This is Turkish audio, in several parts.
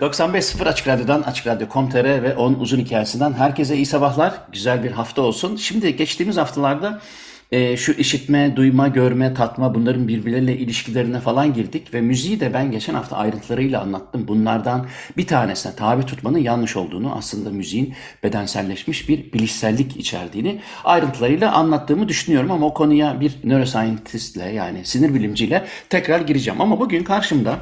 95.0 Açık Radyo'dan, Açık Radyo.com.tr ve 10 uzun hikayesinden herkese iyi sabahlar. Güzel bir hafta olsun. Şimdi geçtiğimiz haftalarda e, şu işitme, duyma, görme, tatma bunların birbirleriyle ilişkilerine falan girdik. Ve müziği de ben geçen hafta ayrıntılarıyla anlattım. Bunlardan bir tanesine tabi tutmanın yanlış olduğunu, aslında müziğin bedenselleşmiş bir bilişsellik içerdiğini ayrıntılarıyla anlattığımı düşünüyorum. Ama o konuya bir neuroscientistle yani sinir bilimciyle tekrar gireceğim. Ama bugün karşımda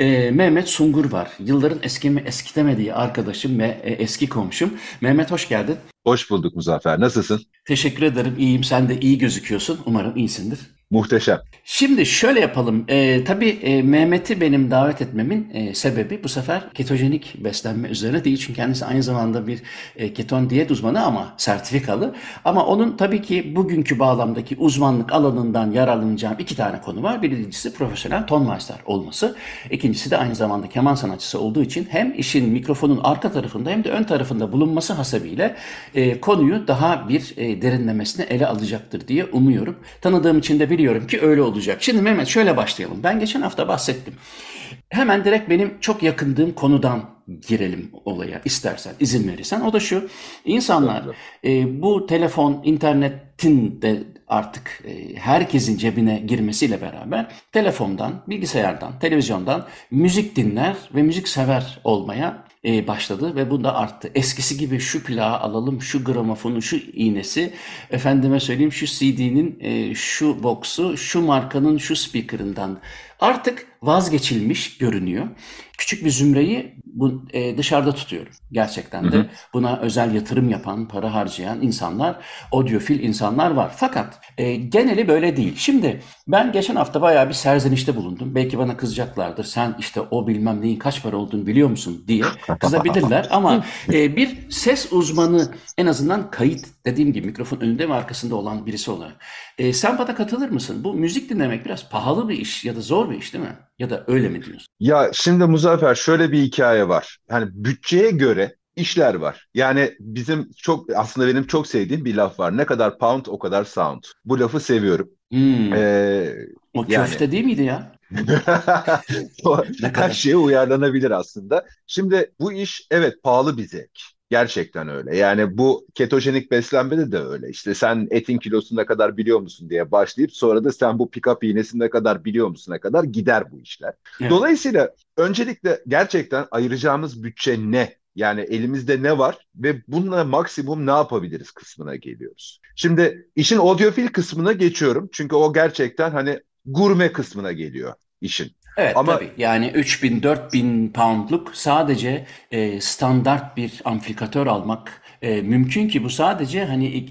e, Mehmet Sungur var. Yılların eskimi eskitemediği arkadaşım ve e, eski komşum. Mehmet hoş geldin. Hoş bulduk Muzaffer. Nasılsın? Teşekkür ederim. İyiyim. Sen de iyi gözüküyorsun. Umarım iyisindir. Muhteşem. Şimdi şöyle yapalım. E, tabii e, Mehmet'i benim davet etmemin e, sebebi bu sefer ketojenik beslenme üzerine değil. Çünkü kendisi aynı zamanda bir e, keton diyet uzmanı ama sertifikalı. Ama onun tabii ki bugünkü bağlamdaki uzmanlık alanından yararlanacağım iki tane konu var. Birincisi profesyonel tonmeister olması. İkincisi de aynı zamanda keman sanatçısı olduğu için hem işin mikrofonun arka tarafında hem de ön tarafında bulunması hasebiyle e, konuyu daha bir e, derinlemesine ele alacaktır diye umuyorum. Tanıdığım için de bir biliyorum ki öyle olacak. Şimdi Mehmet şöyle başlayalım. Ben geçen hafta bahsettim. Hemen direkt benim çok yakındığım konudan girelim olaya istersen, izin verirsen. O da şu, insanlar e, bu telefon, internetin de artık e, herkesin cebine girmesiyle beraber telefondan, bilgisayardan, televizyondan müzik dinler ve müzik sever olmaya e, başladı ve bu da arttı. Eskisi gibi şu plağı alalım, şu gramofonu, şu iğnesi, efendime söyleyeyim şu CD'nin e, şu box'u, şu markanın şu speaker'ından artık vazgeçilmiş görünüyor. Küçük bir zümreyi bu, e, dışarıda tutuyorum. Gerçekten de hı hı. buna özel yatırım yapan, para harcayan insanlar, audiofil insanlar var. Fakat e, geneli böyle değil. Şimdi ben geçen hafta bayağı bir serzenişte bulundum. Belki bana kızacaklardır. Sen işte o bilmem neyin kaç para olduğunu biliyor musun diye kızabilirler. Ama e, bir ses uzmanı en azından kayıt dediğim gibi mikrofon önünde ve arkasında olan birisi olarak. E, sen bana katılır mısın? Bu müzik dinlemek biraz pahalı bir iş ya da zor bir iş değil mi? Ya da öyle mi diyorsun? Ya şimdi Muzaffer şöyle bir hikaye var. Yani bütçeye göre işler var. Yani bizim çok aslında benim çok sevdiğim bir laf var. Ne kadar pound o kadar sound. Bu lafı seviyorum. Hmm. Ee, o köfte yani... değil miydi ya? Her şeye uyarlanabilir aslında. Şimdi bu iş evet pahalı bir zevk. Gerçekten öyle. Yani bu ketojenik beslenmede de öyle. İşte sen etin kilosunu ne kadar biliyor musun diye başlayıp sonra da sen bu pick-up iğnesini ne kadar biliyor musun ne kadar gider bu işler. Evet. Dolayısıyla öncelikle gerçekten ayıracağımız bütçe ne? Yani elimizde ne var ve bununla maksimum ne yapabiliriz kısmına geliyoruz. Şimdi işin audiofil kısmına geçiyorum. Çünkü o gerçekten hani gurme kısmına geliyor işin. Evet Ama, tabii yani 3000-4000 poundluk sadece e, standart bir amplifikatör almak e, mümkün ki bu sadece hani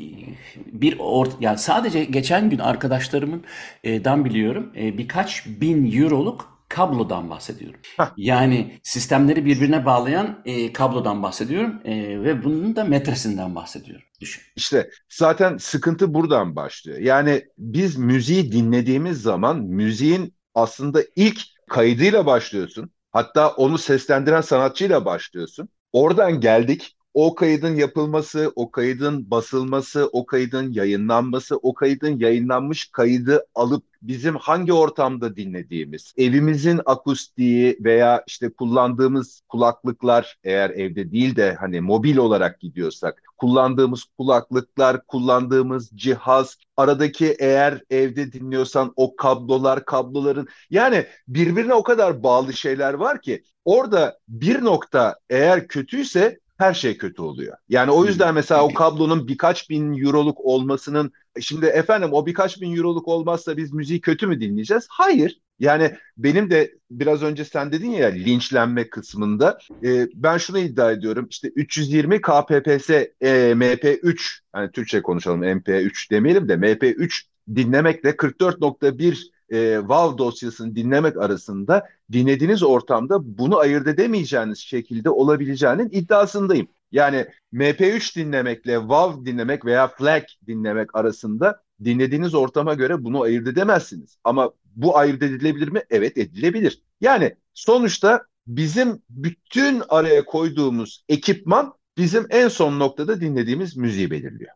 bir or yani sadece geçen gün arkadaşlarımın e, dan biliyorum e, birkaç bin euroluk kablodan bahsediyorum. Heh. Yani sistemleri birbirine bağlayan e, kablodan bahsediyorum e, ve bunun da metresinden bahsediyorum. Düşün. İşte zaten sıkıntı buradan başlıyor. Yani biz müziği dinlediğimiz zaman müziğin aslında ilk kaydıyla başlıyorsun. Hatta onu seslendiren sanatçıyla başlıyorsun. Oradan geldik. O kaydın yapılması, o kaydın basılması, o kaydın yayınlanması, o kaydın yayınlanmış kaydı alıp bizim hangi ortamda dinlediğimiz, evimizin akustiği veya işte kullandığımız kulaklıklar eğer evde değil de hani mobil olarak gidiyorsak kullandığımız kulaklıklar, kullandığımız cihaz, aradaki eğer evde dinliyorsan o kablolar, kabloların yani birbirine o kadar bağlı şeyler var ki orada bir nokta eğer kötüyse her şey kötü oluyor. Yani o yüzden mesela o kablonun birkaç bin euroluk olmasının şimdi efendim o birkaç bin euroluk olmazsa biz müziği kötü mü dinleyeceğiz? Hayır. Yani benim de biraz önce sen dedin ya linçlenme kısmında e, ben şunu iddia ediyorum işte 320 kpps e, mp3 hani Türkçe konuşalım mp3 demeyelim de mp3 dinlemekle 44.1 e, WAV dosyasını dinlemek arasında dinlediğiniz ortamda bunu ayırt edemeyeceğiniz şekilde olabileceğinin iddiasındayım. Yani MP3 dinlemekle WAV dinlemek veya FLAC dinlemek arasında dinlediğiniz ortama göre bunu ayırt edemezsiniz. Ama bu ayırt edilebilir mi? Evet edilebilir. Yani sonuçta bizim bütün araya koyduğumuz ekipman bizim en son noktada dinlediğimiz müziği belirliyor.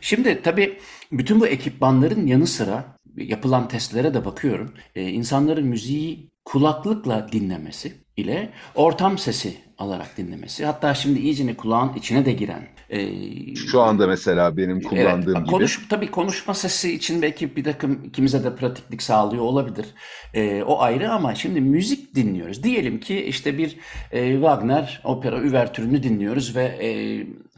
Şimdi tabii bütün bu ekipmanların yanı sıra yapılan testlere de bakıyorum. Ee, insanların müziği kulaklıkla dinlemesi ile ortam sesi alarak dinlemesi. Hatta şimdi iyicene kulağın içine de giren. E, Şu anda mesela benim kullandığım evet, gibi. Konuş, tabii konuşma sesi için belki bir takım ikimize de pratiklik sağlıyor olabilir. E, o ayrı ama şimdi müzik dinliyoruz. Diyelim ki işte bir e, Wagner opera üvertürünü dinliyoruz ve e,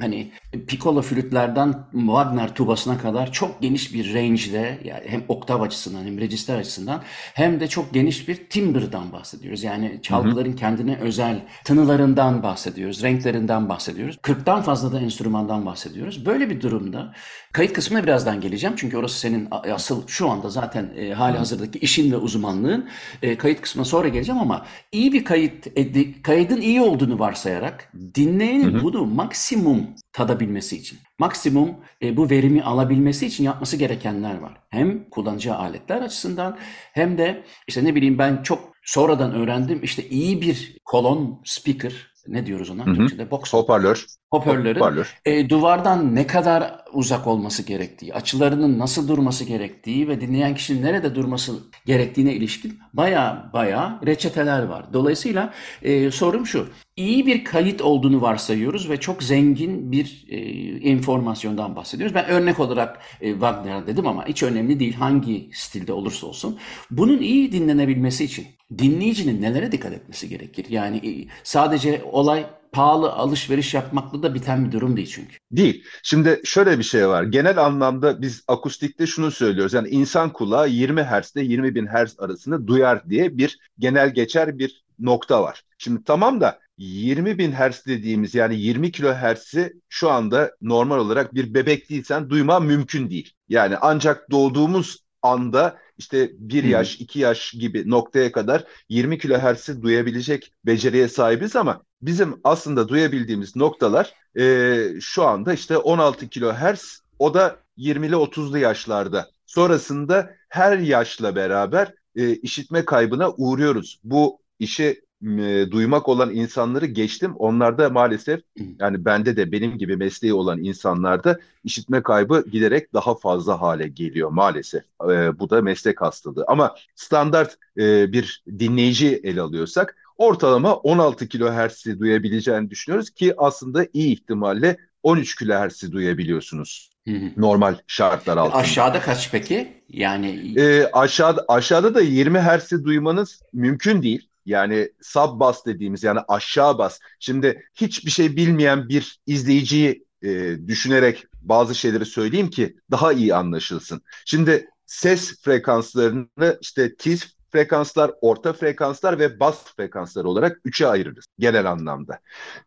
hani piccolo flütlerden Wagner tubasına kadar çok geniş bir range'de yani hem oktav açısından hem register açısından hem de çok geniş bir timber'dan bahsediyoruz. Yani çalgıların hı hı. kendine özel tınılarından bahsediyoruz, renklerinden bahsediyoruz. 40'tan fazla da enstrümandan bahsediyoruz. Böyle bir durumda kayıt kısmına birazdan geleceğim. Çünkü orası senin asıl şu anda zaten e, hali hazırdaki işin ve uzmanlığın. E, kayıt kısmına sonra geleceğim ama iyi bir kayıt, e, kaydın iyi olduğunu varsayarak dinleyenin hı hı. bunu maksimum tadabilmesi için, maksimum e, bu verimi alabilmesi için yapması gerekenler var. Hem kullanıcı aletler açısından hem de işte ne bileyim ben çok sonradan öğrendim işte iyi bir kolon speaker ne diyoruz ona? Hı Türkçe'de box hoparlör. Hoparlörün hoparlör. E, duvardan ne kadar uzak olması gerektiği, açılarının nasıl durması gerektiği ve dinleyen kişinin nerede durması gerektiğine ilişkin baya baya reçeteler var. Dolayısıyla e, sorum şu. İyi bir kayıt olduğunu varsayıyoruz ve çok zengin bir e, informasyondan bahsediyoruz. Ben örnek olarak e, Wagner dedim ama hiç önemli değil hangi stilde olursa olsun. Bunun iyi dinlenebilmesi için dinleyicinin nelere dikkat etmesi gerekir? Yani e, sadece olay pahalı alışveriş yapmakla da biten bir durum değil çünkü. Değil. Şimdi şöyle bir şey var. Genel anlamda biz akustikte şunu söylüyoruz. Yani insan kulağı 20 Hz ile 20 bin Hz arasını duyar diye bir genel geçer bir nokta var. Şimdi tamam da 20 bin Hz dediğimiz yani 20 kilohertz'i şu anda normal olarak bir bebek değilsen duyma mümkün değil. Yani ancak doğduğumuz anda işte bir yaş, iki yaş gibi noktaya kadar 20 kilohertz'i duyabilecek beceriye sahibiz ama bizim aslında duyabildiğimiz noktalar e, şu anda işte 16 kilohertz o da 20'li 30'lu yaşlarda. Sonrasında her yaşla beraber e, işitme kaybına uğruyoruz. Bu işi e, duymak olan insanları geçtim. Onlarda maalesef yani bende de benim gibi mesleği olan insanlarda işitme kaybı giderek daha fazla hale geliyor maalesef. E, bu da meslek hastalığı. Ama standart e, bir dinleyici ele alıyorsak ortalama 16 kilohertz'i duyabileceğini düşünüyoruz ki aslında iyi ihtimalle 13 kilohertz'i duyabiliyorsunuz. Normal şartlar altında. Aşağıda kaç peki? Yani e, aşağıda aşağıda da 20 Hz'i duymanız mümkün değil. Yani sub bas dediğimiz yani aşağı bas. Şimdi hiçbir şey bilmeyen bir izleyiciyi e, düşünerek bazı şeyleri söyleyeyim ki daha iyi anlaşılsın. Şimdi ses frekanslarını işte tiz frekanslar, orta frekanslar ve bas frekanslar olarak üçe ayırırız genel anlamda.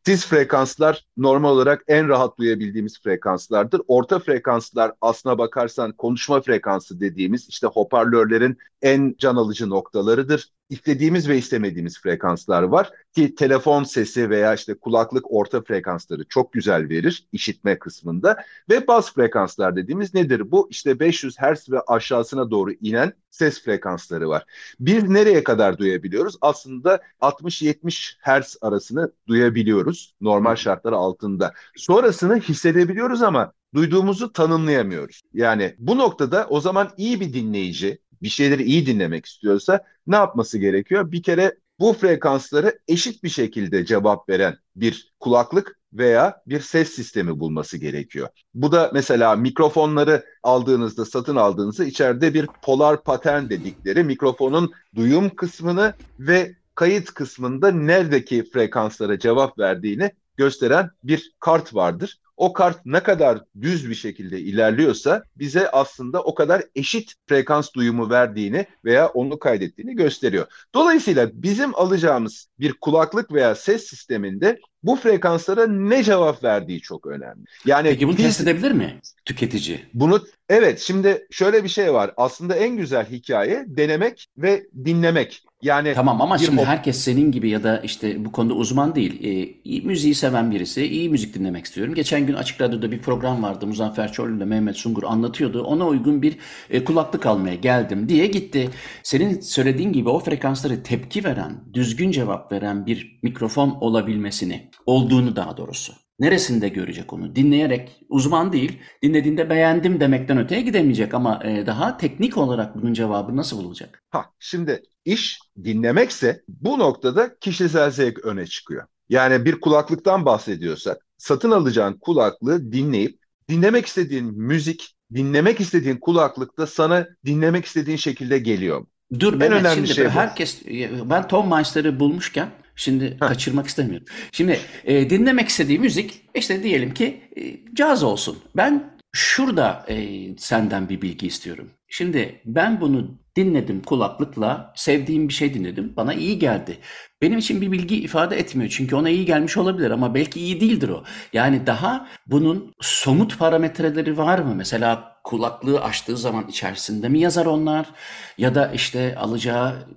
Tiz frekanslar normal olarak en rahat duyabildiğimiz frekanslardır. Orta frekanslar aslına bakarsan konuşma frekansı dediğimiz işte hoparlörlerin en can alıcı noktalarıdır istediğimiz ve istemediğimiz frekanslar var ki telefon sesi veya işte kulaklık orta frekansları çok güzel verir işitme kısmında ve bas frekanslar dediğimiz nedir bu? İşte 500 Hz ve aşağısına doğru inen ses frekansları var. Biz nereye kadar duyabiliyoruz? Aslında 60-70 Hz arasını duyabiliyoruz normal şartlar altında. Sonrasını hissedebiliyoruz ama duyduğumuzu tanımlayamıyoruz. Yani bu noktada o zaman iyi bir dinleyici bir şeyleri iyi dinlemek istiyorsa ne yapması gerekiyor? Bir kere bu frekansları eşit bir şekilde cevap veren bir kulaklık veya bir ses sistemi bulması gerekiyor. Bu da mesela mikrofonları aldığınızda, satın aldığınızda içeride bir polar patern dedikleri mikrofonun duyum kısmını ve kayıt kısmında neredeki frekanslara cevap verdiğini gösteren bir kart vardır. O kart ne kadar düz bir şekilde ilerliyorsa bize aslında o kadar eşit frekans duyumu verdiğini veya onu kaydettiğini gösteriyor. Dolayısıyla bizim alacağımız bir kulaklık veya ses sisteminde bu frekanslara ne cevap verdiği çok önemli. Yani Peki bunu biz, test edebilir mi tüketici? Bunu evet şimdi şöyle bir şey var. Aslında en güzel hikaye denemek ve dinlemek. Yani Tamam ama şimdi herkes senin gibi ya da işte bu konuda uzman değil. E, müziği seven birisi, iyi müzik dinlemek istiyorum. Geçen gün Açık Radyo'da bir program vardı. Muzaffer Çorlu ile Mehmet Sungur anlatıyordu. Ona uygun bir e, kulaklık almaya geldim diye gitti. Senin söylediğin gibi o frekansları tepki veren, düzgün cevap veren bir mikrofon olabilmesini, olduğunu daha doğrusu. Neresinde görecek onu? Dinleyerek uzman değil, dinlediğinde beğendim demekten öteye gidemeyecek ama e, daha teknik olarak bunun cevabı nasıl bulacak? Ha, şimdi iş dinlemekse bu noktada kişisel zevk öne çıkıyor. Yani bir kulaklıktan bahsediyorsak satın alacağın kulaklığı dinleyip dinlemek istediğin müzik, dinlemek istediğin kulaklıkta sana dinlemek istediğin şekilde geliyor. Dur en Mehmet, önemli şimdi şey herkes ben Tom Meister'ı bulmuşken Şimdi Heh. kaçırmak istemiyorum. Şimdi e, dinlemek istediği müzik işte diyelim ki e, caz olsun. Ben şurada e, senden bir bilgi istiyorum. Şimdi ben bunu dinledim kulaklıkla, sevdiğim bir şey dinledim. Bana iyi geldi. Benim için bir bilgi ifade etmiyor. Çünkü ona iyi gelmiş olabilir ama belki iyi değildir o. Yani daha bunun somut parametreleri var mı? Mesela kulaklığı açtığı zaman içerisinde mi yazar onlar? Ya da işte alacağı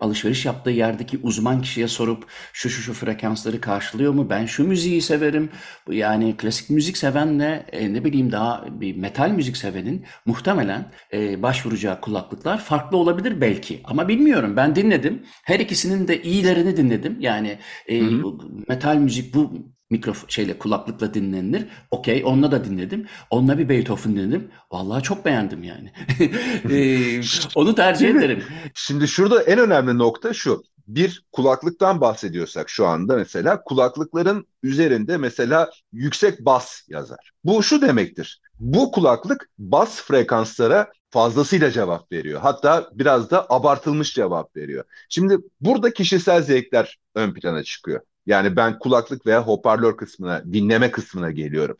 alışveriş yaptığı yerdeki uzman kişiye sorup şu şu şu frekansları karşılıyor mu? Ben şu müziği severim. Yani klasik müzik sevenle e, ne bileyim daha bir metal müzik sevenin muhtemelen e, başvuracağı kulaklıklar farklı olabilir belki. Ama bilmiyorum. Ben dinledim. Her ikisinin de iyilerini dinledim. Yani e, hı hı. metal müzik bu mikrofon şeyle kulaklıkla dinlenilir. Okey onunla da dinledim. Onunla bir Beethoven dinledim. Vallahi çok beğendim yani. ee, onu tercih şimdi, ederim. Şimdi şurada en önemli nokta şu. Bir kulaklıktan bahsediyorsak şu anda mesela kulaklıkların üzerinde mesela yüksek bas yazar. Bu şu demektir. Bu kulaklık bas frekanslara fazlasıyla cevap veriyor. Hatta biraz da abartılmış cevap veriyor. Şimdi burada kişisel zevkler ön plana çıkıyor. Yani ben kulaklık veya hoparlör kısmına, dinleme kısmına geliyorum.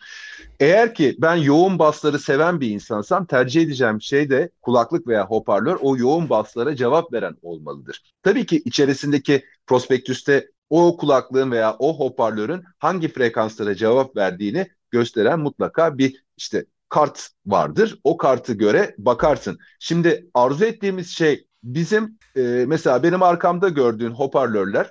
Eğer ki ben yoğun basları seven bir insansam tercih edeceğim şey de kulaklık veya hoparlör o yoğun baslara cevap veren olmalıdır. Tabii ki içerisindeki prospektüste o kulaklığın veya o hoparlörün hangi frekanslara cevap verdiğini gösteren mutlaka bir işte kart vardır. O kartı göre bakarsın. Şimdi arzu ettiğimiz şey bizim e, mesela benim arkamda gördüğün hoparlörler e,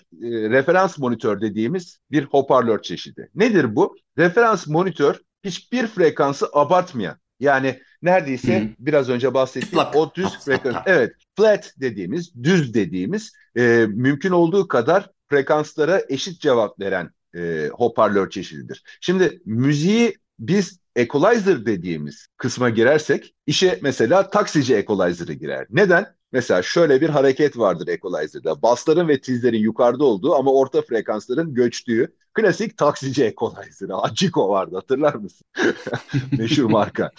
referans monitör dediğimiz bir hoparlör çeşidi. Nedir bu? Referans monitör hiçbir frekansı abartmayan yani neredeyse Hı-hı. biraz önce bahsettiğim o düz frekans evet flat dediğimiz düz dediğimiz e, mümkün olduğu kadar frekanslara eşit cevap veren e, hoparlör çeşididir. Şimdi müziği biz equalizer dediğimiz kısma girersek işe mesela taksici equalizer'ı girer. Neden? Mesela şöyle bir hareket vardır equalizer'da. Basların ve tizlerin yukarıda olduğu ama orta frekansların göçtüğü klasik taksici equalizer'ı. Aciko vardı hatırlar mısın? Meşhur marka.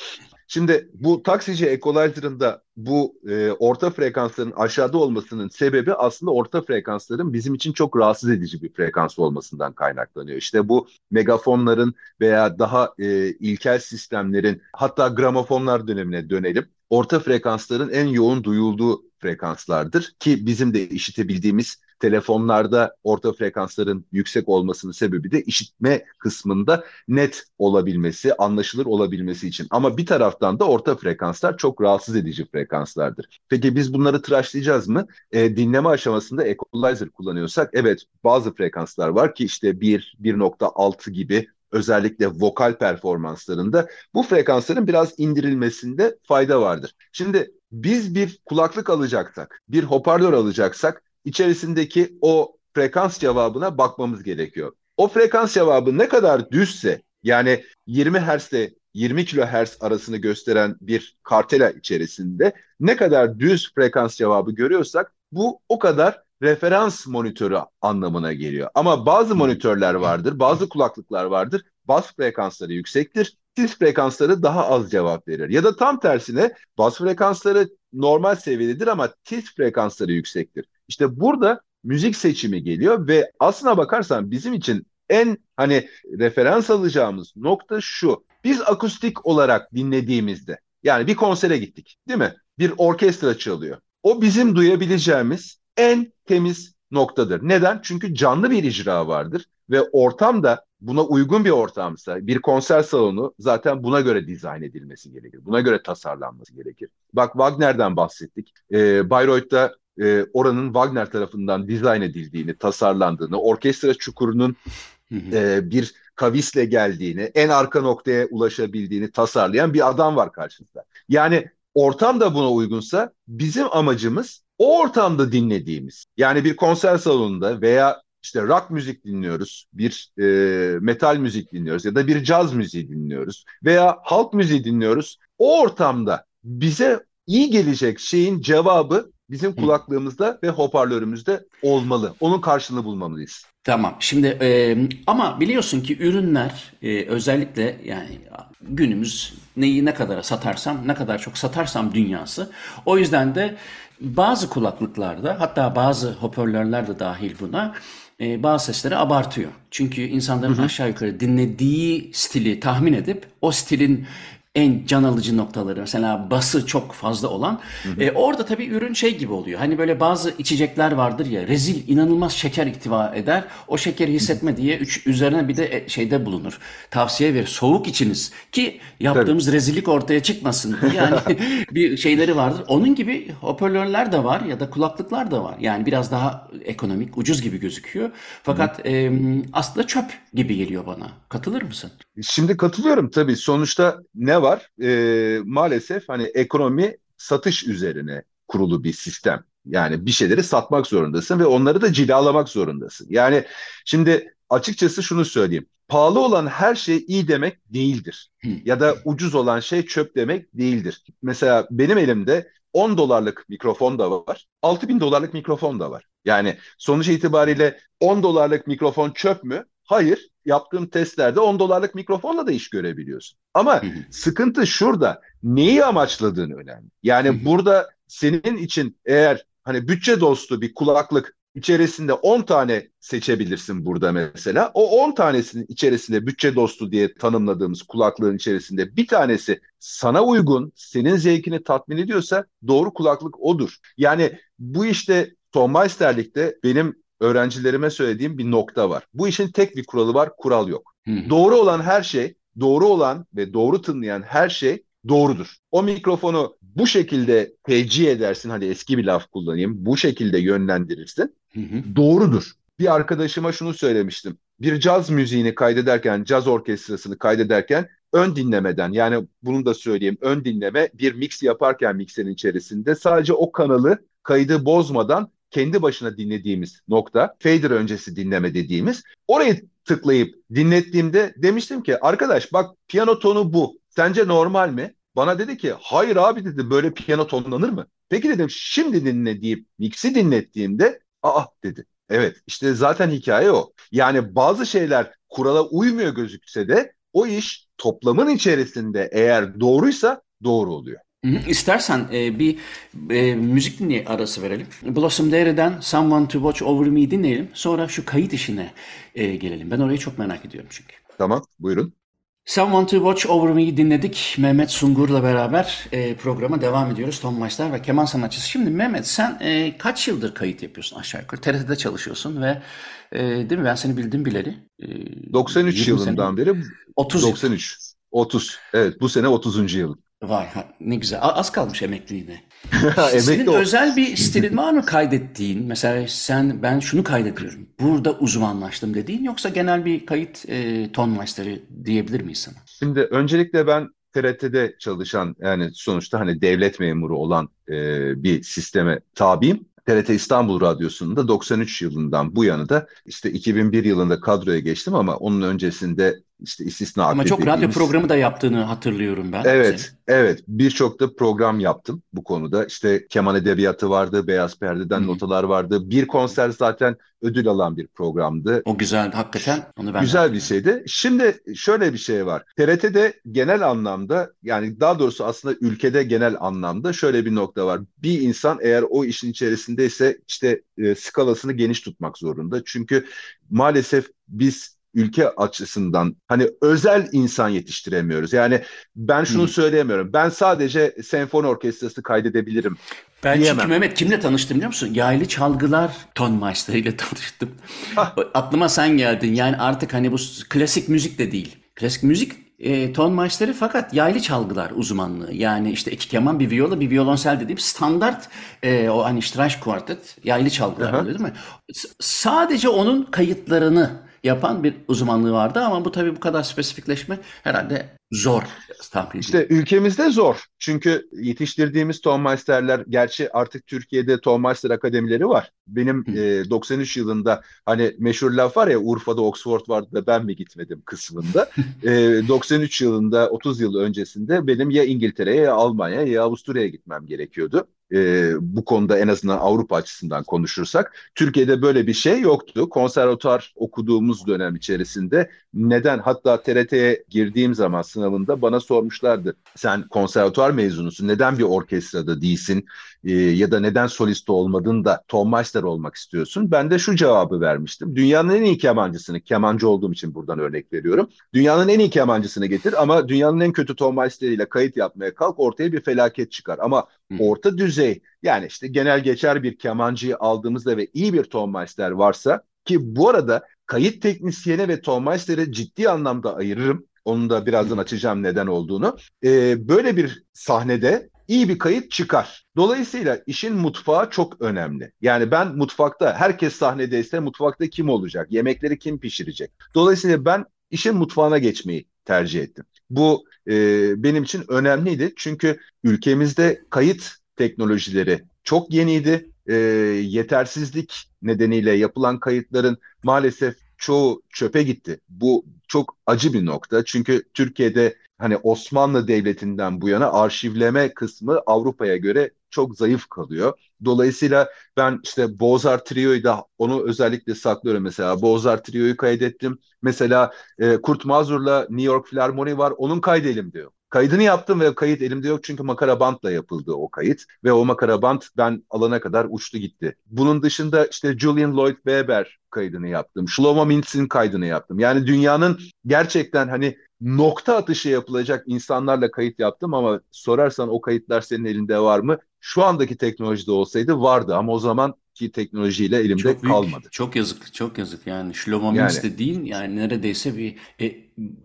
Şimdi bu taksici equalizer'ın da bu e, orta frekansların aşağıda olmasının sebebi aslında orta frekansların bizim için çok rahatsız edici bir frekans olmasından kaynaklanıyor. İşte bu megafonların veya daha e, ilkel sistemlerin hatta gramofonlar dönemine dönelim. Orta frekansların en yoğun duyulduğu frekanslardır ki bizim de işitebildiğimiz telefonlarda orta frekansların yüksek olmasının sebebi de işitme kısmında net olabilmesi, anlaşılır olabilmesi için. Ama bir taraftan da orta frekanslar çok rahatsız edici frekanslardır. Peki biz bunları tıraşlayacağız mı? E, dinleme aşamasında equalizer kullanıyorsak evet bazı frekanslar var ki işte 1, 1.6 gibi özellikle vokal performanslarında bu frekansların biraz indirilmesinde fayda vardır. Şimdi biz bir kulaklık alacaksak, bir hoparlör alacaksak içerisindeki o frekans cevabına bakmamız gerekiyor. O frekans cevabı ne kadar düzse yani 20 Hz ile 20 kHz arasını gösteren bir kartela içerisinde ne kadar düz frekans cevabı görüyorsak bu o kadar referans monitörü anlamına geliyor. Ama bazı monitörler vardır, bazı kulaklıklar vardır. Bas frekansları yüksektir, tiz frekansları daha az cevap verir. Ya da tam tersine bas frekansları normal seviyededir ama tiz frekansları yüksektir. İşte burada müzik seçimi geliyor ve aslına bakarsan bizim için en hani referans alacağımız nokta şu. Biz akustik olarak dinlediğimizde yani bir konsere gittik değil mi? Bir orkestra çalıyor. O bizim duyabileceğimiz en temiz noktadır. Neden? Çünkü canlı bir icra vardır ve ortam da buna uygun bir ortamsa bir konser salonu zaten buna göre dizayn edilmesi gerekir. Buna göre tasarlanması gerekir. Bak Wagner'den bahsettik. Ee, Bayreuth'ta e, oranın Wagner tarafından dizayn edildiğini, tasarlandığını, orkestra çukurunun e, bir kavisle geldiğini, en arka noktaya ulaşabildiğini tasarlayan bir adam var karşınızda. Yani ortam da buna uygunsa bizim amacımız o ortamda dinlediğimiz. Yani bir konser salonunda veya işte rock müzik dinliyoruz, bir e, metal müzik dinliyoruz ya da bir caz müziği dinliyoruz veya halk müziği dinliyoruz. O ortamda bize iyi gelecek şeyin cevabı bizim kulaklığımızda ve hoparlörümüzde olmalı. Onun karşılığını bulmamalıyız. Tamam. Şimdi e, ama biliyorsun ki ürünler e, özellikle yani günümüz neyi ne kadar satarsam, ne kadar çok satarsam dünyası. O yüzden de bazı kulaklıklarda hatta bazı hoparlörler de dahil buna e, bazı sesleri abartıyor. Çünkü insanların hı hı. aşağı yukarı dinlediği stili tahmin edip o stilin en can alıcı noktaları mesela bası çok fazla olan hı hı. E, orada tabii ürün şey gibi oluyor. Hani böyle bazı içecekler vardır ya rezil inanılmaz şeker ihtiva eder. O şekeri hissetme hı hı. diye üç, üzerine bir de e, şeyde bulunur. Tavsiye ver soğuk içiniz ki yaptığımız tabii. rezillik ortaya çıkmasın. Yani bir şeyleri vardır. Onun gibi hoparlörler de var ya da kulaklıklar da var. Yani biraz daha ekonomik, ucuz gibi gözüküyor. Fakat e, aslında çöp gibi geliyor bana. Katılır mısın? Şimdi katılıyorum tabii. Sonuçta ne var? E, maalesef hani ekonomi satış üzerine kurulu bir sistem. Yani bir şeyleri satmak zorundasın ve onları da cilalamak zorundasın. Yani şimdi açıkçası şunu söyleyeyim. Pahalı olan her şey iyi demek değildir. Ya da ucuz olan şey çöp demek değildir. Mesela benim elimde 10 dolarlık mikrofon da var. 6 bin dolarlık mikrofon da var. Yani sonuç itibariyle 10 dolarlık mikrofon çöp mü? Hayır yaptığım testlerde 10 dolarlık mikrofonla da iş görebiliyorsun. Ama sıkıntı şurada. Neyi amaçladığın önemli. Yani burada senin için eğer hani bütçe dostu bir kulaklık içerisinde 10 tane seçebilirsin burada mesela. O 10 tanesinin içerisinde bütçe dostu diye tanımladığımız kulaklığın içerisinde bir tanesi sana uygun, senin zevkini tatmin ediyorsa doğru kulaklık odur. Yani bu işte Tom Meisterlik'te benim öğrencilerime söylediğim bir nokta var. Bu işin tek bir kuralı var, kural yok. Hı. Doğru olan her şey, doğru olan ve doğru tınlayan her şey doğrudur. O mikrofonu bu şekilde tecih edersin, hani eski bir laf kullanayım, bu şekilde yönlendirirsin, hı. doğrudur. Bir arkadaşıma şunu söylemiştim. Bir caz müziğini kaydederken, caz orkestrasını kaydederken ön dinlemeden yani bunu da söyleyeyim ön dinleme bir mix yaparken mikserin içerisinde sadece o kanalı kaydı bozmadan kendi başına dinlediğimiz nokta, fader öncesi dinleme dediğimiz. Orayı tıklayıp dinlettiğimde demiştim ki arkadaş bak piyano tonu bu. Sence normal mi? Bana dedi ki hayır abi dedi böyle piyano tonlanır mı? Peki dedim şimdi dinle deyip mix'i dinlettiğimde aa dedi. Evet işte zaten hikaye o. Yani bazı şeyler kurala uymuyor gözükse de o iş toplamın içerisinde eğer doğruysa doğru oluyor. İstersen e, bir e, müzik dinley arası verelim. Blossom Dairy'den Someone to Watch Over Me dinleyelim. Sonra şu kayıt işine e, gelelim. Ben orayı çok merak ediyorum çünkü. Tamam, buyurun. Someone to Watch Over Me'yi dinledik. Mehmet Sungur'la beraber e, programa devam ediyoruz. Tom Maçlar ve keman sanatçısı. Şimdi Mehmet sen e, kaç yıldır kayıt yapıyorsun aşağı yukarı? TRT'de çalışıyorsun ve e, değil mi ben seni bildim bileli. E, 93 yılından sene. beri. 30 93. 30. Evet bu sene 30. yıl. Vay ne güzel. Az kalmış emekliliğine. Senin özel bir stilin var mı kaydettiğin? Mesela sen ben şunu kaydediyorum. Burada uzmanlaştım dediğin yoksa genel bir kayıt e, ton maçları diyebilir miyiz sana? Şimdi öncelikle ben TRT'de çalışan yani sonuçta hani devlet memuru olan e, bir sisteme tabiyim. TRT İstanbul Radyosu'nda 93 yılından bu yana da işte 2001 yılında kadroya geçtim ama onun öncesinde işte istisna Ama çok radyo programı da yaptığını hatırlıyorum ben. Evet, senin. evet. Birçok da program yaptım bu konuda. İşte keman edebiyatı vardı, Beyaz Perde'den Hı. notalar vardı. Bir konser zaten ödül alan bir programdı. O güzel, hakikaten. Onu ben güzel bir şeydi. Şimdi şöyle bir şey var. TRT'de genel anlamda yani daha doğrusu aslında ülkede genel anlamda şöyle bir nokta var. Bir insan eğer o işin içerisindeyse işte e, skalasını geniş tutmak zorunda. Çünkü maalesef biz ülke açısından hani özel insan yetiştiremiyoruz. Yani ben şunu hmm. söyleyemiyorum. Ben sadece senfoni orkestrası kaydedebilirim. Ben diyemem. çünkü Mehmet kimle tanıştım biliyor musun? Yaylı Çalgılar Tonmeister ile tanıştım. Aklıma sen geldin. Yani artık hani bu klasik müzik de değil. Klasik müzik e, ton maçları fakat yaylı çalgılar uzmanlığı. Yani işte iki keman, bir viola, bir violonsel dediğim standart e, o hani Streich Quartet yaylı çalgılar oluyor değil mi? S- sadece onun kayıtlarını yapan bir uzmanlığı vardı ama bu tabii bu kadar spesifikleşme herhalde zor tahmin İşte ülkemizde zor. Çünkü yetiştirdiğimiz Tonmeister'ler gerçi artık Türkiye'de Tonmeister akademileri var. Benim e, 93 yılında hani meşhur laf var ya Urfa'da Oxford vardı da ben mi gitmedim kısmında. e, 93 yılında 30 yıl öncesinde benim ya İngiltere'ye ya Almanya'ya ya Avusturya'ya gitmem gerekiyordu e, bu konuda en azından Avrupa açısından konuşursak. Türkiye'de böyle bir şey yoktu. Konservatuar okuduğumuz dönem içerisinde neden hatta TRT'ye girdiğim zaman sınavında bana sormuşlardı. Sen konservatuar mezunusun neden bir orkestrada değilsin e, ya da neden solist olmadın da tonmeister olmak istiyorsun? Ben de şu cevabı vermiştim. Dünyanın en iyi kemancısını, kemancı olduğum için buradan örnek veriyorum. Dünyanın en iyi kemancısını getir ama dünyanın en kötü tonmeisteriyle kayıt yapmaya kalk ortaya bir felaket çıkar. Ama orta düzey yani işte genel geçer bir kemancıyı aldığımızda ve iyi bir tonmeister varsa ki bu arada kayıt teknisyeni ve tonmeister'i ciddi anlamda ayırırım. Onu da birazdan açacağım neden olduğunu. Ee, böyle bir sahnede iyi bir kayıt çıkar. Dolayısıyla işin mutfağı çok önemli. Yani ben mutfakta herkes sahnedeyse mutfakta kim olacak? Yemekleri kim pişirecek? Dolayısıyla ben işin mutfağına geçmeyi tercih ettim. Bu e, benim için önemliydi. Çünkü ülkemizde kayıt teknolojileri çok yeniydi. E, yetersizlik nedeniyle yapılan kayıtların maalesef çoğu çöpe gitti. Bu çok acı bir nokta. Çünkü Türkiye'de hani Osmanlı Devleti'nden bu yana arşivleme kısmı Avrupa'ya göre çok zayıf kalıyor. Dolayısıyla ben işte Bozar Trio'yu da onu özellikle saklıyorum mesela. Bozar Trio'yu kaydettim. Mesela e, Kurt Mazur'la New York Philharmony var. Onun kaydı elimde. Kaydını yaptım ve kayıt elimde yok çünkü makara bantla yapıldı o kayıt ve o makara bant ben alana kadar uçtu gitti. Bunun dışında işte Julian Lloyd Webber kaydını yaptım. Shlomo Mintz'in kaydını yaptım. Yani dünyanın gerçekten hani nokta atışı yapılacak insanlarla kayıt yaptım ama sorarsan o kayıtlar senin elinde var mı? Şu andaki teknolojide olsaydı vardı ama o zaman ki teknolojiyle elimde çok büyük, kalmadı. Çok yazık, çok yazık yani Shlomo yani, Mintz de değil yani neredeyse bir e,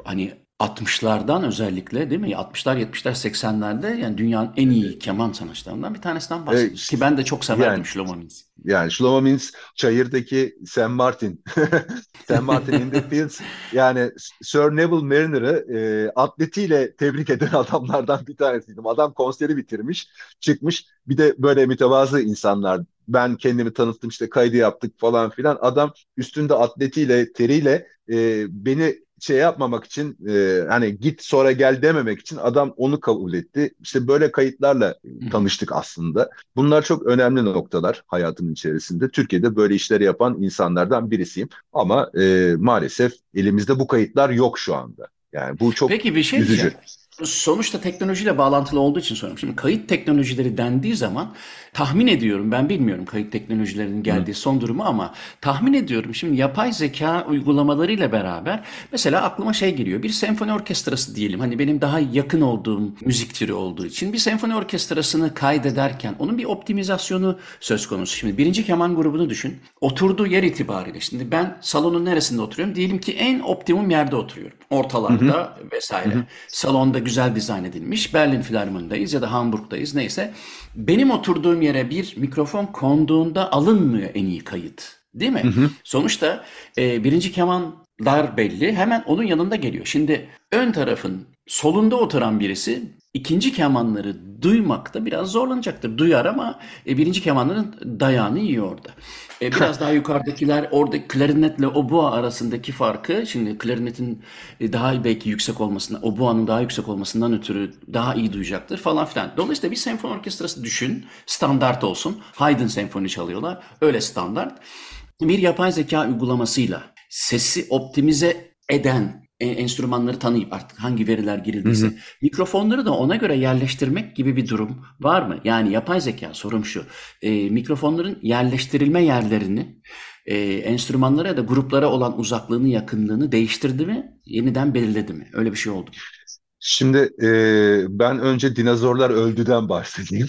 hani 60'lardan özellikle değil mi? 60'lar, 70'ler, 80'lerde yani dünyanın en iyi keman sanatçılarından bir tanesinden bahsediyoruz. Evet, Ki ben de çok severdim yani, Shlomo Mintz. Yani Shlomo Mintz çayırdaki Sam Martin. Sam Martin in the Fields. Yani Sir Neville Mariner'ı e, atletiyle tebrik eden adamlardan bir tanesiydim. Adam konseri bitirmiş, çıkmış. Bir de böyle mütevazı insanlar ben kendimi tanıttım işte kaydı yaptık falan filan. Adam üstünde atletiyle, teriyle e, beni şey yapmamak için e, hani git sonra gel dememek için adam onu kabul etti. İşte böyle kayıtlarla tanıştık aslında. Bunlar çok önemli noktalar hayatımın içerisinde. Türkiye'de böyle işleri yapan insanlardan birisiyim. Ama e, maalesef elimizde bu kayıtlar yok şu anda. Yani bu çok Peki bir şey üzücü. Diyeceğim. Sonuçta teknolojiyle bağlantılı olduğu için soruyorum. Şimdi kayıt teknolojileri dendiği zaman tahmin ediyorum ben bilmiyorum kayıt teknolojilerinin geldiği Hı. son durumu ama tahmin ediyorum şimdi yapay zeka uygulamalarıyla beraber mesela aklıma şey geliyor. Bir senfoni orkestrası diyelim. Hani benim daha yakın olduğum müzik türü olduğu için bir senfoni orkestrasını kaydederken onun bir optimizasyonu söz konusu. Şimdi birinci keman grubunu düşün. Oturduğu yer itibariyle şimdi ben salonun neresinde oturuyorum? Diyelim ki en optimum yerde oturuyorum. Ortalarda hı hı. vesaire. Hı hı. Salonda güzel dizayn edilmiş. Berlin Filarmoni'deyiz ya da Hamburg'dayız neyse. Benim oturduğum yere bir mikrofon konduğunda alınmıyor en iyi kayıt. Değil mi? Hı hı. Sonuçta e, birinci kemanlar belli. Hemen onun yanında geliyor. Şimdi ön tarafın solunda oturan birisi ikinci kemanları duymakta biraz zorlanacaktır. Duyar ama e, birinci kemanların dayağını yiyor orada. E, biraz daha yukarıdakiler orada klarinetle obua arasındaki farkı şimdi klarinetin e, daha belki yüksek olmasından, obuanın daha yüksek olmasından ötürü daha iyi duyacaktır falan filan. Dolayısıyla bir senfoni orkestrası düşün, standart olsun. Haydn senfoni çalıyorlar. Öyle standart. Bir yapay zeka uygulamasıyla sesi optimize eden enstrümanları tanıyıp artık hangi veriler girildiyse hı hı. mikrofonları da ona göre yerleştirmek gibi bir durum var mı? Yani yapay zeka sorum şu. E, mikrofonların yerleştirilme yerlerini e, enstrümanlara ya da gruplara olan uzaklığını, yakınlığını değiştirdi mi? Yeniden belirledi mi? Öyle bir şey oldu? Şimdi e, ben önce dinozorlar öldüden bahsedeyim.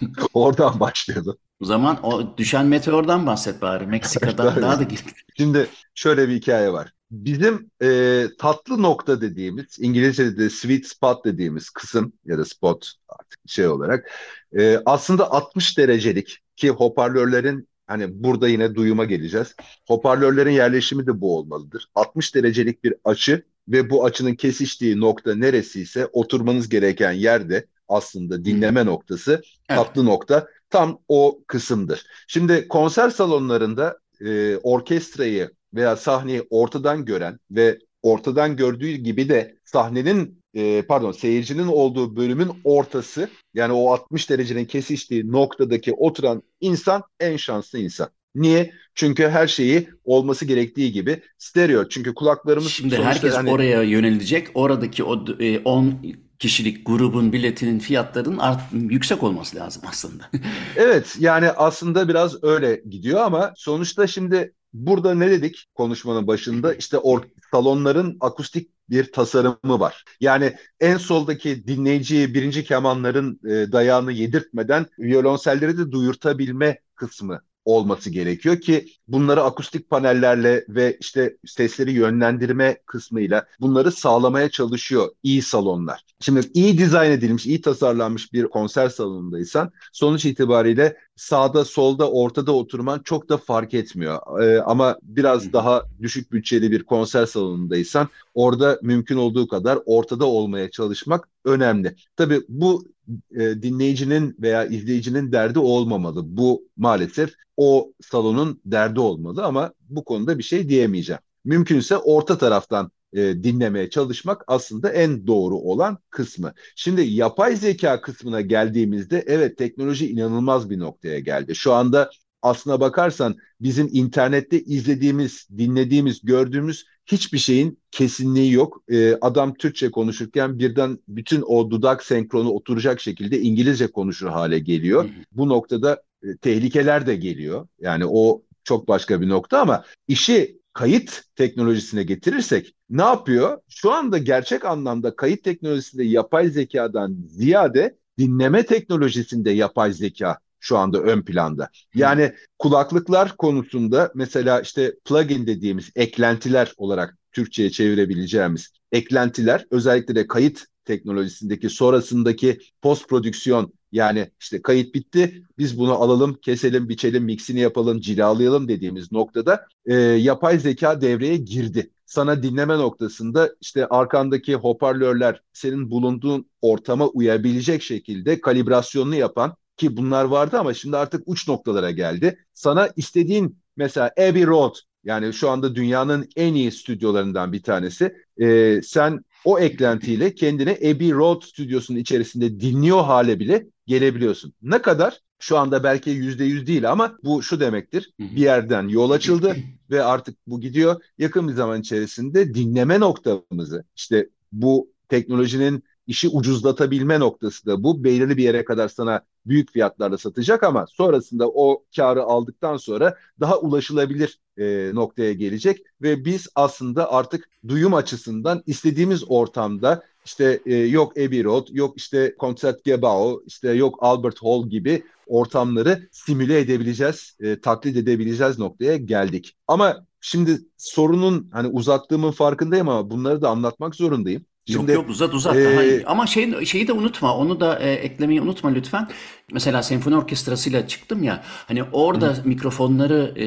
Oradan başlayalım. O zaman o düşen meteordan bahset bari. Meksika'dan daha da git. Şimdi şöyle bir hikaye var. Bizim e, tatlı nokta dediğimiz, İngilizce'de de sweet spot dediğimiz kısım ya da spot artık şey olarak e, aslında 60 derecelik ki hoparlörlerin hani burada yine duyuma geleceğiz. Hoparlörlerin yerleşimi de bu olmalıdır. 60 derecelik bir açı ve bu açının kesiştiği nokta neresiyse oturmanız gereken yerde aslında dinleme noktası, evet. tatlı nokta tam o kısımdır. Şimdi konser salonlarında e, orkestrayı veya sahneyi ortadan gören ve ortadan gördüğü gibi de sahnenin e, pardon seyircinin olduğu bölümün ortası yani o 60 derecenin kesiştiği noktadaki oturan insan en şanslı insan. Niye? Çünkü her şeyi olması gerektiği gibi stereo. Çünkü kulaklarımız Şimdi herkes hani... oraya yönelecek. Oradaki o 10 e, kişilik grubun biletinin fiyatlarının art, yüksek olması lazım aslında. evet yani aslında biraz öyle gidiyor ama sonuçta şimdi burada ne dedik konuşmanın başında? İşte or salonların akustik bir tasarımı var. Yani en soldaki dinleyiciyi birinci kemanların e, dayağını yedirtmeden violonselleri de duyurtabilme kısmı olması gerekiyor ki bunları akustik panellerle ve işte sesleri yönlendirme kısmıyla bunları sağlamaya çalışıyor iyi salonlar. Şimdi iyi dizayn edilmiş, iyi tasarlanmış bir konser salonundaysan sonuç itibariyle sağda, solda, ortada oturman çok da fark etmiyor. Ee, ama biraz daha düşük bütçeli bir konser salonundaysan orada mümkün olduğu kadar ortada olmaya çalışmak önemli. Tabii bu e, dinleyicinin veya izleyicinin derdi olmamalı. Bu maalesef o salonun derdi olmalı ama bu konuda bir şey diyemeyeceğim. Mümkünse orta taraftan e, dinlemeye çalışmak aslında en doğru olan kısmı. Şimdi yapay zeka kısmına geldiğimizde evet teknoloji inanılmaz bir noktaya geldi. Şu anda aslına bakarsan bizim internette izlediğimiz, dinlediğimiz, gördüğümüz hiçbir şeyin kesinliği yok. Ee, adam Türkçe konuşurken birden bütün o dudak senkronu oturacak şekilde İngilizce konuşur hale geliyor. Hı hı. Bu noktada e, tehlikeler de geliyor. Yani o çok başka bir nokta ama işi kayıt teknolojisine getirirsek ne yapıyor? Şu anda gerçek anlamda kayıt teknolojisinde yapay zekadan ziyade dinleme teknolojisinde yapay zeka şu anda ön planda. Yani kulaklıklar konusunda mesela işte plugin dediğimiz eklentiler olarak Türkçe'ye çevirebileceğimiz eklentiler özellikle de kayıt teknolojisindeki sonrasındaki post prodüksiyon yani işte kayıt bitti biz bunu alalım keselim biçelim mixini yapalım cilalayalım dediğimiz noktada e, yapay zeka devreye girdi. Sana dinleme noktasında işte arkandaki hoparlörler senin bulunduğun ortama uyabilecek şekilde kalibrasyonunu yapan ki bunlar vardı ama şimdi artık uç noktalara geldi. Sana istediğin mesela Abbey Road yani şu anda dünyanın en iyi stüdyolarından bir tanesi. E, sen o eklentiyle kendini Abbey Road stüdyosunun içerisinde dinliyor hale bile gelebiliyorsun. Ne kadar? Şu anda belki yüzde yüz değil ama bu şu demektir. Bir yerden yol açıldı ve artık bu gidiyor. Yakın bir zaman içerisinde dinleme noktamızı işte bu teknolojinin işi ucuzlatabilme noktası da bu. Belirli bir yere kadar sana büyük fiyatlarla satacak ama sonrasında o karı aldıktan sonra daha ulaşılabilir e, noktaya gelecek ve biz aslında artık duyum açısından istediğimiz ortamda işte e, yok Abbey Road, yok işte Concertgebouw, işte yok Albert Hall gibi ortamları simüle edebileceğiz, e, taklit edebileceğiz noktaya geldik. Ama şimdi sorunun hani uzattığımın farkındayım ama bunları da anlatmak zorundayım. Şimdi, yok yok uzat uzat e, daha iyi. Ama şey, şeyi de unutma onu da e, eklemeyi unutma lütfen. Mesela senfoni orkestrasıyla çıktım ya hani orada hı. mikrofonları e,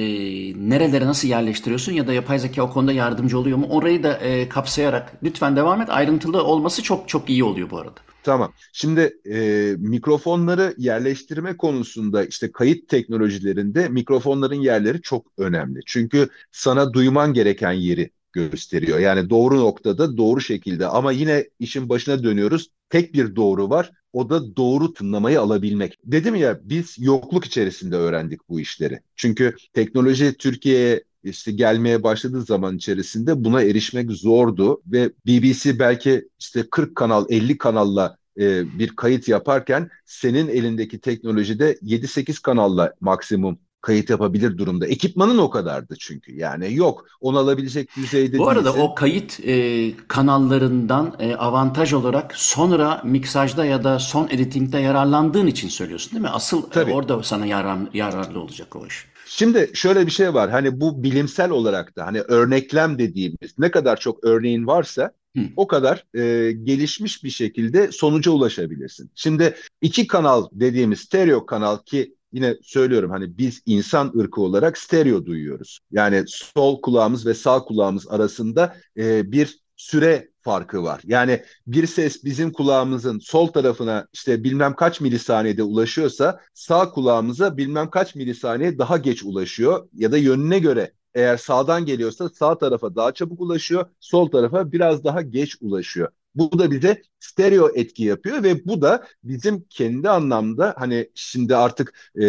nerelere nasıl yerleştiriyorsun ya da yapay zeka o konuda yardımcı oluyor mu? Orayı da e, kapsayarak lütfen devam et. Ayrıntılı olması çok çok iyi oluyor bu arada. Tamam. Şimdi e, mikrofonları yerleştirme konusunda işte kayıt teknolojilerinde mikrofonların yerleri çok önemli. Çünkü sana duyman gereken yeri gösteriyor. Yani doğru noktada doğru şekilde ama yine işin başına dönüyoruz. Tek bir doğru var. O da doğru tınlamayı alabilmek. Dedim ya biz yokluk içerisinde öğrendik bu işleri. Çünkü teknoloji Türkiye'ye işte gelmeye başladığı zaman içerisinde buna erişmek zordu ve BBC belki işte 40 kanal 50 kanalla e, bir kayıt yaparken senin elindeki teknolojide 7-8 kanalla maksimum kayıt yapabilir durumda. Ekipmanın o kadardı çünkü. Yani yok. Onu alabilecek düzeyde Bu arada değilsin. o kayıt e, kanallarından e, avantaj olarak sonra miksajda ya da son editingde yararlandığın için söylüyorsun değil mi? Asıl e, orada sana yarar, yararlı olacak o iş. Şimdi şöyle bir şey var. Hani bu bilimsel olarak da hani örneklem dediğimiz ne kadar çok örneğin varsa Hı. o kadar e, gelişmiş bir şekilde sonuca ulaşabilirsin. Şimdi iki kanal dediğimiz stereo kanal ki yine söylüyorum hani biz insan ırkı olarak stereo duyuyoruz. Yani sol kulağımız ve sağ kulağımız arasında e, bir süre farkı var. Yani bir ses bizim kulağımızın sol tarafına işte bilmem kaç milisaniyede ulaşıyorsa sağ kulağımıza bilmem kaç milisaniye daha geç ulaşıyor ya da yönüne göre eğer sağdan geliyorsa sağ tarafa daha çabuk ulaşıyor, sol tarafa biraz daha geç ulaşıyor. Bu da bize stereo etki yapıyor ve bu da bizim kendi anlamda hani şimdi artık e,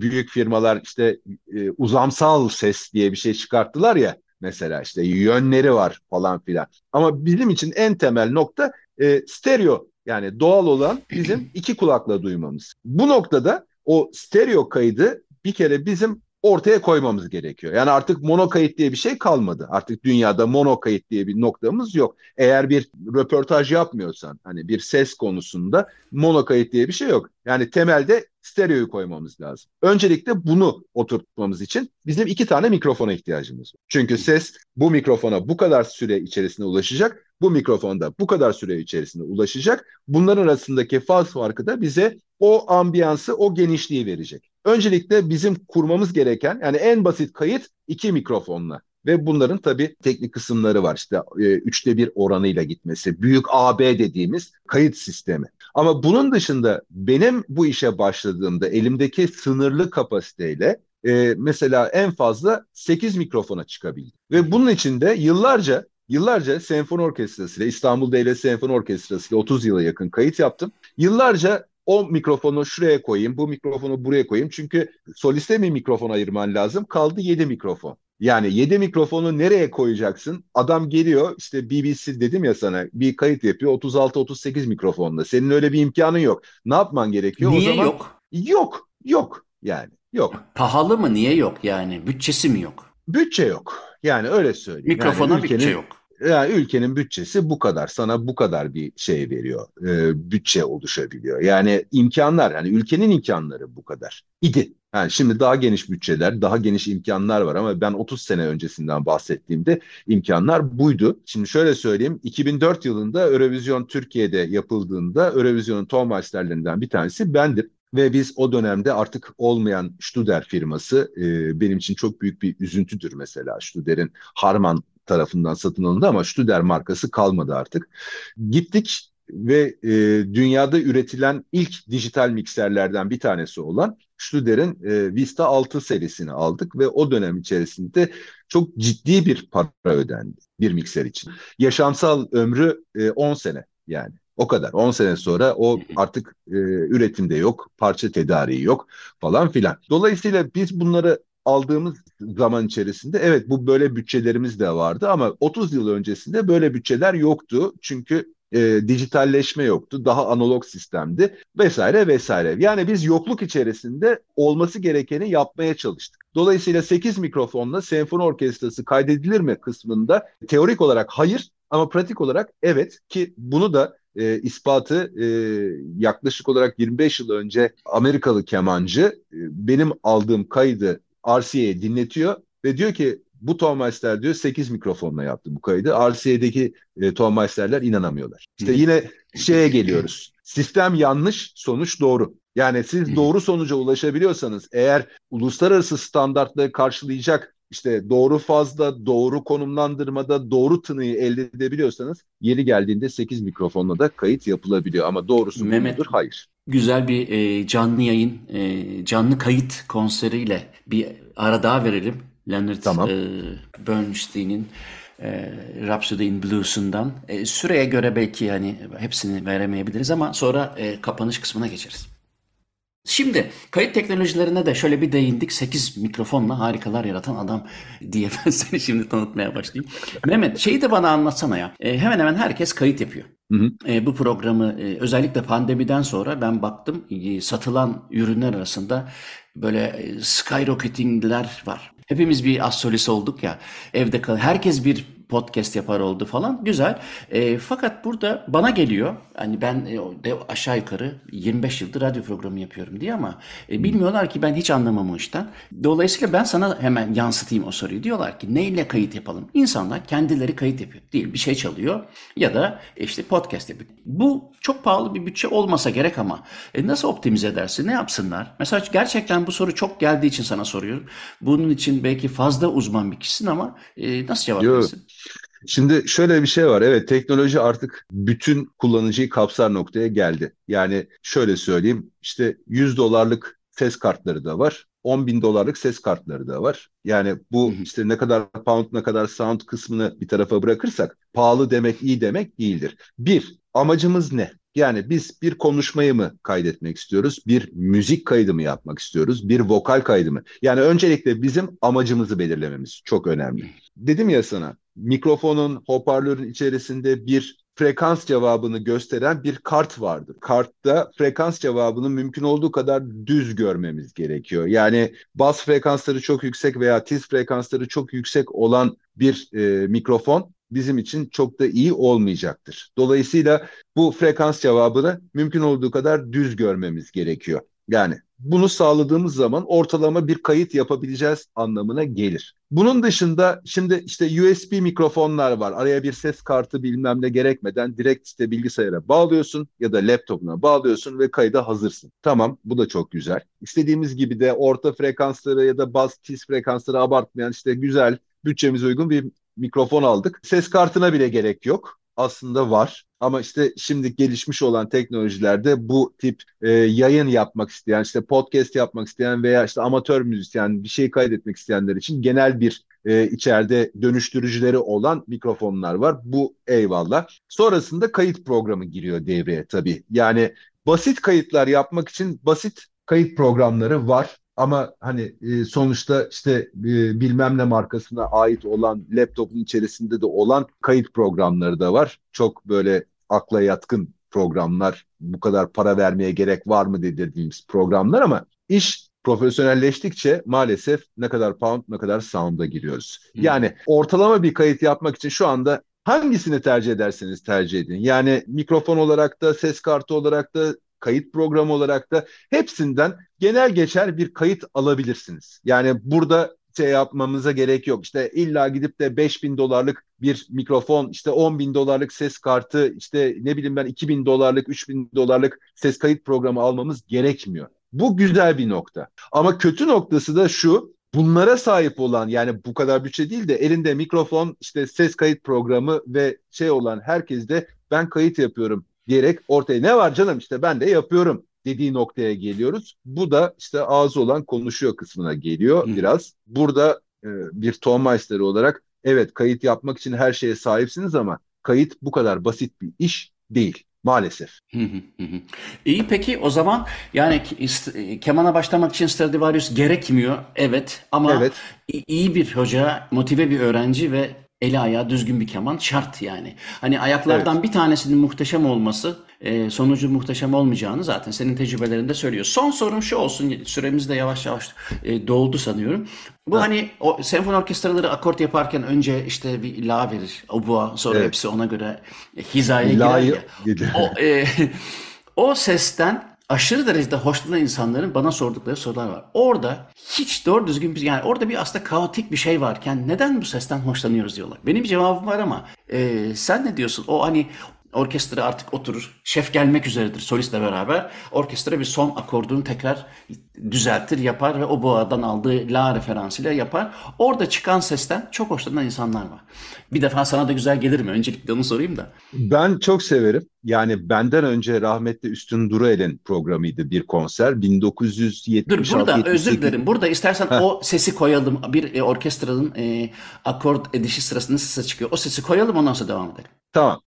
büyük firmalar işte e, uzamsal ses diye bir şey çıkarttılar ya mesela işte yönleri var falan filan. Ama bizim için en temel nokta e, stereo yani doğal olan bizim iki kulakla duymamız. Bu noktada o stereo kaydı bir kere bizim ortaya koymamız gerekiyor. Yani artık mono kayıt diye bir şey kalmadı. Artık dünyada mono kayıt diye bir noktamız yok. Eğer bir röportaj yapmıyorsan hani bir ses konusunda mono kayıt diye bir şey yok. Yani temelde stereoyu koymamız lazım. Öncelikle bunu oturtmamız için bizim iki tane mikrofona ihtiyacımız var. Çünkü ses bu mikrofona bu kadar süre içerisinde ulaşacak. Bu mikrofonda bu kadar süre içerisinde ulaşacak. Bunların arasındaki faz farkı da bize o ambiyansı, o genişliği verecek. Öncelikle bizim kurmamız gereken yani en basit kayıt iki mikrofonla. Ve bunların tabii teknik kısımları var. İşte e, üçte bir oranıyla gitmesi, büyük AB dediğimiz kayıt sistemi. Ama bunun dışında benim bu işe başladığımda elimdeki sınırlı kapasiteyle e, mesela en fazla 8 mikrofona çıkabildim. Ve bunun içinde yıllarca yıllarca senfoni orkestrası ile İstanbul Devlet Senfoni Orkestrası ile 30 yıla yakın kayıt yaptım. Yıllarca o mikrofonu şuraya koyayım, bu mikrofonu buraya koyayım. Çünkü soliste bir mikrofon ayırman lazım. Kaldı 7 mikrofon. Yani 7 mikrofonu nereye koyacaksın? Adam geliyor işte BBC dedim ya sana bir kayıt yapıyor 36-38 mikrofonla. Senin öyle bir imkanın yok. Ne yapman gerekiyor? Niye o zaman, yok? Yok. Yok yani. Yok. Pahalı mı? Niye yok yani? Bütçesi mi yok? Bütçe yok. Yani öyle söyleyeyim. Mikrofona yani ülkenin, bütçe yok. Yani ülkenin bütçesi bu kadar. Sana bu kadar bir şey veriyor. E, bütçe oluşabiliyor. Yani imkanlar yani ülkenin imkanları bu kadar idi. Yani şimdi daha geniş bütçeler, daha geniş imkanlar var ama ben 30 sene öncesinden bahsettiğimde imkanlar buydu. Şimdi şöyle söyleyeyim, 2004 yılında Eurovision Türkiye'de yapıldığında Eurovision'un toolmasterlerinden bir tanesi bendim. Ve biz o dönemde artık olmayan Studer firması e, benim için çok büyük bir üzüntüdür mesela. Studer'in Harman tarafından satın alındı ama Studer markası kalmadı artık. Gittik ve e, dünyada üretilen ilk dijital mikserlerden bir tanesi olan Studer'in e, Vista 6 serisini aldık ve o dönem içerisinde çok ciddi bir para ödendi bir mikser için. Yaşamsal ömrü e, 10 sene yani. O kadar. 10 sene sonra o artık e, üretimde yok, parça tedariği yok falan filan. Dolayısıyla biz bunları aldığımız zaman içerisinde evet bu böyle bütçelerimiz de vardı ama 30 yıl öncesinde böyle bütçeler yoktu. Çünkü e, dijitalleşme yoktu. Daha analog sistemdi vesaire vesaire. Yani biz yokluk içerisinde olması gerekeni yapmaya çalıştık. Dolayısıyla 8 mikrofonla senfoni orkestrası kaydedilir mi kısmında teorik olarak hayır ama pratik olarak evet ki bunu da e, ispatı e, yaklaşık olarak 25 yıl önce Amerikalı kemancı e, benim aldığım kaydı RCA'ye dinletiyor ve diyor ki bu Tonmeister diyor 8 mikrofonla yaptı bu kaydı. RCA'deki e, Tonmeister'ler inanamıyorlar. İşte yine şeye geliyoruz. Sistem yanlış, sonuç doğru. Yani siz doğru sonuca ulaşabiliyorsanız eğer uluslararası standartları karşılayacak işte doğru fazla, doğru konumlandırmada, doğru tınıyı elde edebiliyorsanız yeri geldiğinde 8 mikrofonla da kayıt yapılabiliyor. Ama doğrusu Mehmet, mudur? Hayır. Güzel bir e, canlı yayın, e, canlı kayıt konseriyle bir ara daha verelim. Leonard Tamam. e, Bernstein'in e, Rhapsody in Blues'undan. E, süreye göre belki hani hepsini veremeyebiliriz ama sonra e, kapanış kısmına geçeriz. Şimdi kayıt teknolojilerine de şöyle bir değindik. 8 mikrofonla harikalar yaratan adam diye ben seni şimdi tanıtmaya başlayayım. Mehmet şeyi de bana anlatsana ya. E, hemen hemen herkes kayıt yapıyor. Hı hı. E, bu programı e, özellikle pandemiden sonra ben baktım e, satılan ürünler arasında böyle e, skyrocketingler var. Hepimiz bir az solist olduk ya evde kal. Herkes bir podcast yapar oldu falan. Güzel. E, fakat burada bana geliyor. Hani ben e, de aşağı yukarı 25 yıldır radyo programı yapıyorum diye ama e, bilmiyorlar ki ben hiç anlamam o işten. Dolayısıyla ben sana hemen yansıtayım o soruyu. Diyorlar ki neyle kayıt yapalım? İnsanlar kendileri kayıt yapıyor. Değil bir şey çalıyor ya da işte podcast yapıyor. Bu çok pahalı bir bütçe olmasa gerek ama e, nasıl optimize edersin? Ne yapsınlar? Mesela gerçekten bu soru çok geldiği için sana soruyorum. Bunun için belki fazla uzman bir kişisin ama e, nasıl cevap verirsin? Şimdi şöyle bir şey var. Evet teknoloji artık bütün kullanıcıyı kapsar noktaya geldi. Yani şöyle söyleyeyim işte 100 dolarlık ses kartları da var. 10 bin dolarlık ses kartları da var. Yani bu işte ne kadar pound ne kadar sound kısmını bir tarafa bırakırsak pahalı demek iyi demek değildir. Bir, amacımız ne? Yani biz bir konuşmayı mı kaydetmek istiyoruz? Bir müzik kaydı mı yapmak istiyoruz? Bir vokal kaydı mı? Yani öncelikle bizim amacımızı belirlememiz çok önemli. Dedim ya sana mikrofonun, hoparlörün içerisinde bir frekans cevabını gösteren bir kart vardır. Kartta frekans cevabını mümkün olduğu kadar düz görmemiz gerekiyor. Yani bas frekansları çok yüksek veya tiz frekansları çok yüksek olan bir e, mikrofon bizim için çok da iyi olmayacaktır. Dolayısıyla bu frekans cevabını mümkün olduğu kadar düz görmemiz gerekiyor. Yani bunu sağladığımız zaman ortalama bir kayıt yapabileceğiz anlamına gelir. Bunun dışında şimdi işte USB mikrofonlar var. Araya bir ses kartı bilmem ne gerekmeden direkt işte bilgisayara bağlıyorsun ya da laptopuna bağlıyorsun ve kayda hazırsın. Tamam bu da çok güzel. İstediğimiz gibi de orta frekansları ya da bas tiz frekansları abartmayan işte güzel bütçemize uygun bir mikrofon aldık. Ses kartına bile gerek yok. Aslında var. Ama işte şimdi gelişmiş olan teknolojilerde bu tip e, yayın yapmak isteyen, işte podcast yapmak isteyen veya işte amatör müzisyen bir şey kaydetmek isteyenler için genel bir e, içeride dönüştürücüleri olan mikrofonlar var. Bu eyvallah. Sonrasında kayıt programı giriyor devreye tabii. Yani basit kayıtlar yapmak için basit kayıt programları var. Ama hani e, sonuçta işte e, bilmem ne markasına ait olan laptopun içerisinde de olan kayıt programları da var. Çok böyle akla yatkın programlar, bu kadar para vermeye gerek var mı dediğimiz programlar ama iş profesyonelleştikçe maalesef ne kadar pound ne kadar sound'a giriyoruz. Hmm. Yani ortalama bir kayıt yapmak için şu anda hangisini tercih ederseniz tercih edin. Yani mikrofon olarak da ses kartı olarak da kayıt programı olarak da hepsinden genel geçer bir kayıt alabilirsiniz. Yani burada şey yapmamıza gerek yok. İşte illa gidip de 5000 dolarlık bir mikrofon, işte 10 bin dolarlık ses kartı, işte ne bileyim ben 2000 dolarlık, 3000 dolarlık ses kayıt programı almamız gerekmiyor. Bu güzel bir nokta. Ama kötü noktası da şu, bunlara sahip olan yani bu kadar bütçe değil de elinde mikrofon, işte ses kayıt programı ve şey olan herkes de ben kayıt yapıyorum diyerek ortaya ne var canım işte ben de yapıyorum dediği noktaya geliyoruz. Bu da işte ağzı olan konuşuyor kısmına geliyor Hı. biraz. Burada e, bir Tonmeister olarak evet kayıt yapmak için her şeye sahipsiniz ama kayıt bu kadar basit bir iş değil maalesef. İyi peki o zaman yani kemana başlamak için Stradivarius gerekmiyor evet ama evet. iyi bir hoca, motive bir öğrenci ve eli ayağı düzgün bir keman şart yani. Hani ayaklardan evet. bir tanesinin muhteşem olması e, sonucu muhteşem olmayacağını zaten senin tecrübelerinde söylüyor. Son sorum şu olsun süremiz de yavaş yavaş e, doldu sanıyorum. Bu ha. hani o senfoni orkestraları akort yaparken önce işte bir la verir obua sonra evet. hepsi ona göre hizaya girer ya. O, e, o sesten aşırı derecede hoşlanan insanların bana sordukları sorular var. Orada hiç doğru düzgün bir yani orada bir aslında kaotik bir şey varken neden bu sesten hoşlanıyoruz diyorlar. Benim cevabım var ama e, sen ne diyorsun? O hani orkestra artık oturur. Şef gelmek üzeredir solistle beraber. Orkestra bir son akordunu tekrar düzeltir, yapar ve o boğadan aldığı la referansıyla yapar. Orada çıkan sesten çok hoşlanan insanlar var. Bir defa sana da güzel gelir mi? Öncelikle onu sorayım da. Ben çok severim. Yani benden önce rahmetli Üstün Duruel'in programıydı bir konser. 1976 Dur burada 78... özür dilerim. Burada istersen Heh. o sesi koyalım. Bir e, orkestranın e, akord edişi sırasında sesi çıkıyor. O sesi koyalım ondan sonra devam edelim. Tamam.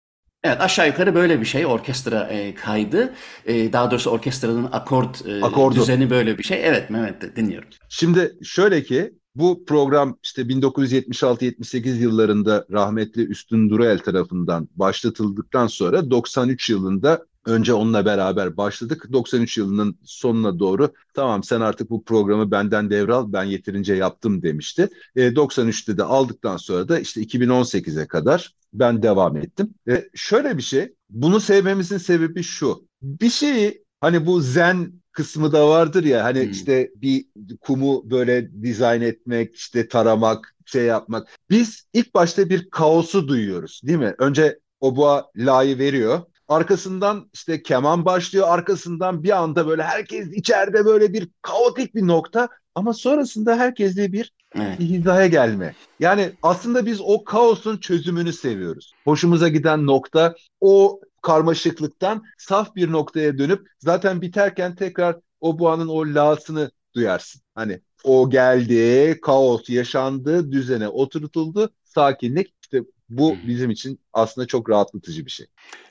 Evet aşağı yukarı böyle bir şey orkestra e, kaydı. E, daha doğrusu orkestranın akord e, Akordu. düzeni böyle bir şey. Evet Mehmet de dinliyorum. Şimdi şöyle ki bu program işte 1976-78 yıllarında rahmetli Üstün Durayel tarafından başlatıldıktan sonra 93 yılında önce onunla beraber başladık. 93 yılının sonuna doğru tamam sen artık bu programı benden devral ben yeterince yaptım demişti. E, 93'te de aldıktan sonra da işte 2018'e kadar ben devam ettim. E, şöyle bir şey bunu sevmemizin sebebi şu. Bir şeyi hani bu zen kısmı da vardır ya hani Hmm. işte bir kumu böyle dizayn etmek işte taramak şey yapmak. Biz ilk başta bir kaosu duyuyoruz değil mi? Önce oboa la'yı veriyor. Arkasından işte keman başlıyor. Arkasından bir anda böyle herkes içeride böyle bir kaotik bir nokta. Ama sonrasında herkesle bir Evet. hizaya gelme. Yani aslında biz o kaosun çözümünü seviyoruz. Hoşumuza giden nokta o karmaşıklıktan saf bir noktaya dönüp zaten biterken tekrar o buğanın o la'sını duyarsın. Hani o geldi, kaos yaşandı, düzene oturtuldu, sakinlik. İşte bu bizim için aslında çok rahatlatıcı bir şey.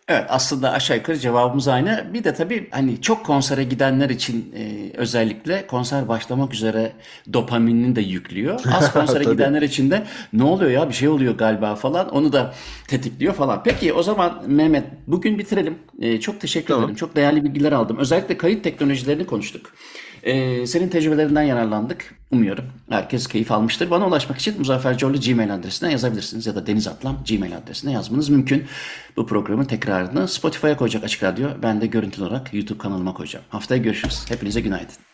Evet aslında aşağı yukarı cevabımız aynı. Bir de tabii hani çok konsere gidenler için e, özellikle konser başlamak üzere dopaminini de yüklüyor. Az konsere Tabii. gidenler için de ne oluyor ya bir şey oluyor galiba falan onu da tetikliyor falan. Peki o zaman Mehmet bugün bitirelim. E, çok teşekkür Tamam. ederim. Çok değerli bilgiler aldım. Özellikle kayıt teknolojilerini konuştuk. E, senin tecrübelerinden yararlandık. Umuyorum herkes keyif almıştır. Bana ulaşmak için Muzaffer Gmail adresine yazabilirsiniz ya da Deniz Gmail adresine yazmanız mümkün. Bu programın tekrarını Spotify'a koyacak Açık Radyo. Ben de görüntülü olarak YouTube kanalıma koyacağım. Haftaya görüşürüz. Hepinize günaydın.